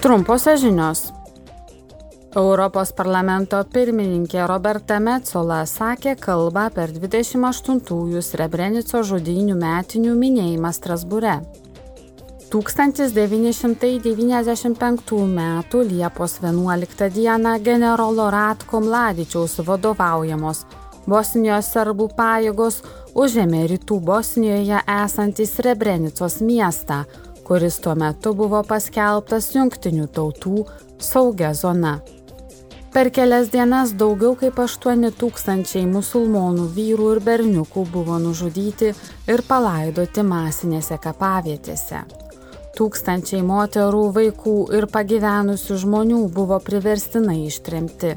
Trumposios žinios. Europos parlamento pirmininkė Roberta Metzola sakė kalbą per 28-ųjų Srebrenico žudynių metinių minėjimą Strasbūre. 1995 m. Liepos 11 d. generolo Ratko Mladičiaus vadovaujamos Bosnijos serbų pajėgos užėmė rytų Bosnijoje esantį Srebrenicos miestą, kuris tuo metu buvo paskelbtas jungtinių tautų saugia zona. Per kelias dienas daugiau kaip 8 tūkstančiai musulmonų vyrų ir berniukų buvo nužudyti ir palaidoti masinėse kapavietėse. Tūkstančiai moterų, vaikų ir pagyvenusių žmonių buvo priverstinai ištremti.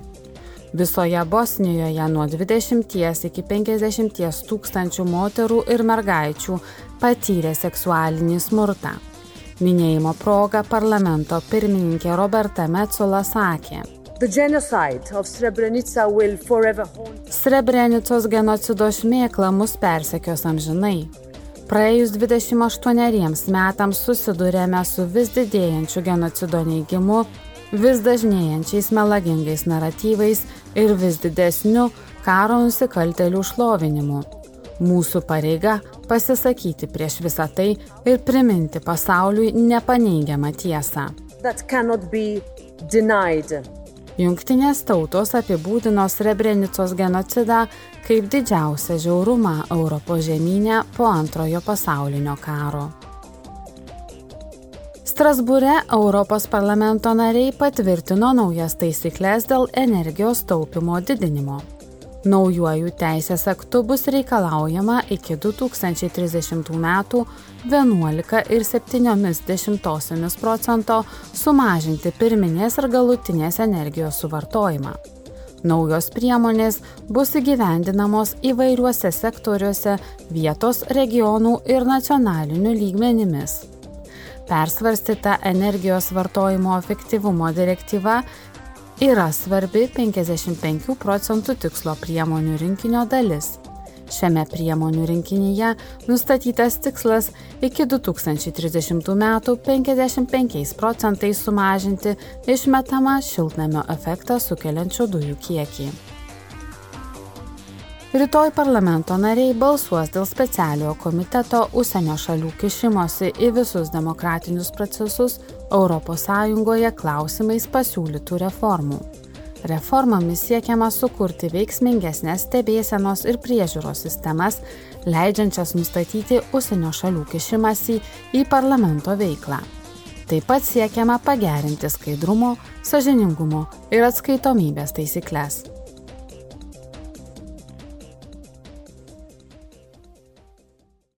Visoje Bosnijoje nuo 20 iki 50 tūkstančių moterų ir mergaičių patyrė seksualinį smurtą. Minėjimo proga parlamento pirmininkė Roberta Metzola sakė. Srebrenicos genocido šmėkla mus persekios amžinai. Praėjus 28 metams susidurėme su vis didėjančiu genocido neigimu, vis dažnėjančiais melagingais naratyvais ir vis didesniu karo nusikaltelių šlovinimu. Mūsų pareiga pasisakyti prieš visą tai ir priminti pasauliui nepaneigiamą tiesą. Junktinės tautos apibūdino Srebrenicos genocidą kaip didžiausią žiaurumą Europos žemynę po antrojo pasaulinio karo. Strasbūre Europos parlamento nariai patvirtino naujas taisyklės dėl energijos taupimo didinimo. Naujuoju teisės aktu bus reikalaujama iki 2030 metų 11,7 procento sumažinti pirminės ir galutinės energijos suvartojimą. Naujos priemonės bus įgyvendinamos įvairiuose sektoriuose vietos, regionų ir nacionaliniu lygmenimis. Persvarstyta energijos vartojimo efektyvumo direktyva yra svarbi 55 procentų tikslo priemonių rinkinio dalis. Šiame priemonių rinkinyje nustatytas tikslas iki 2030 metų 55 procentais sumažinti išmetamą šiltnamio efektą sukeliančių dujų kiekį. Rytoj parlamento nariai balsuos dėl specialiojo komiteto užsienio šalių kišimosi į visus demokratinius procesus ES klausimais pasiūlytų reformų. Reformomis siekiama sukurti veiksmingesnės stebėsenos ir priežiūros sistemas, leidžiančias nustatyti užsienio šalių kišimasi į parlamento veiklą. Taip pat siekiama pagerinti skaidrumo, sažiningumo ir atskaitomybės taisyklės.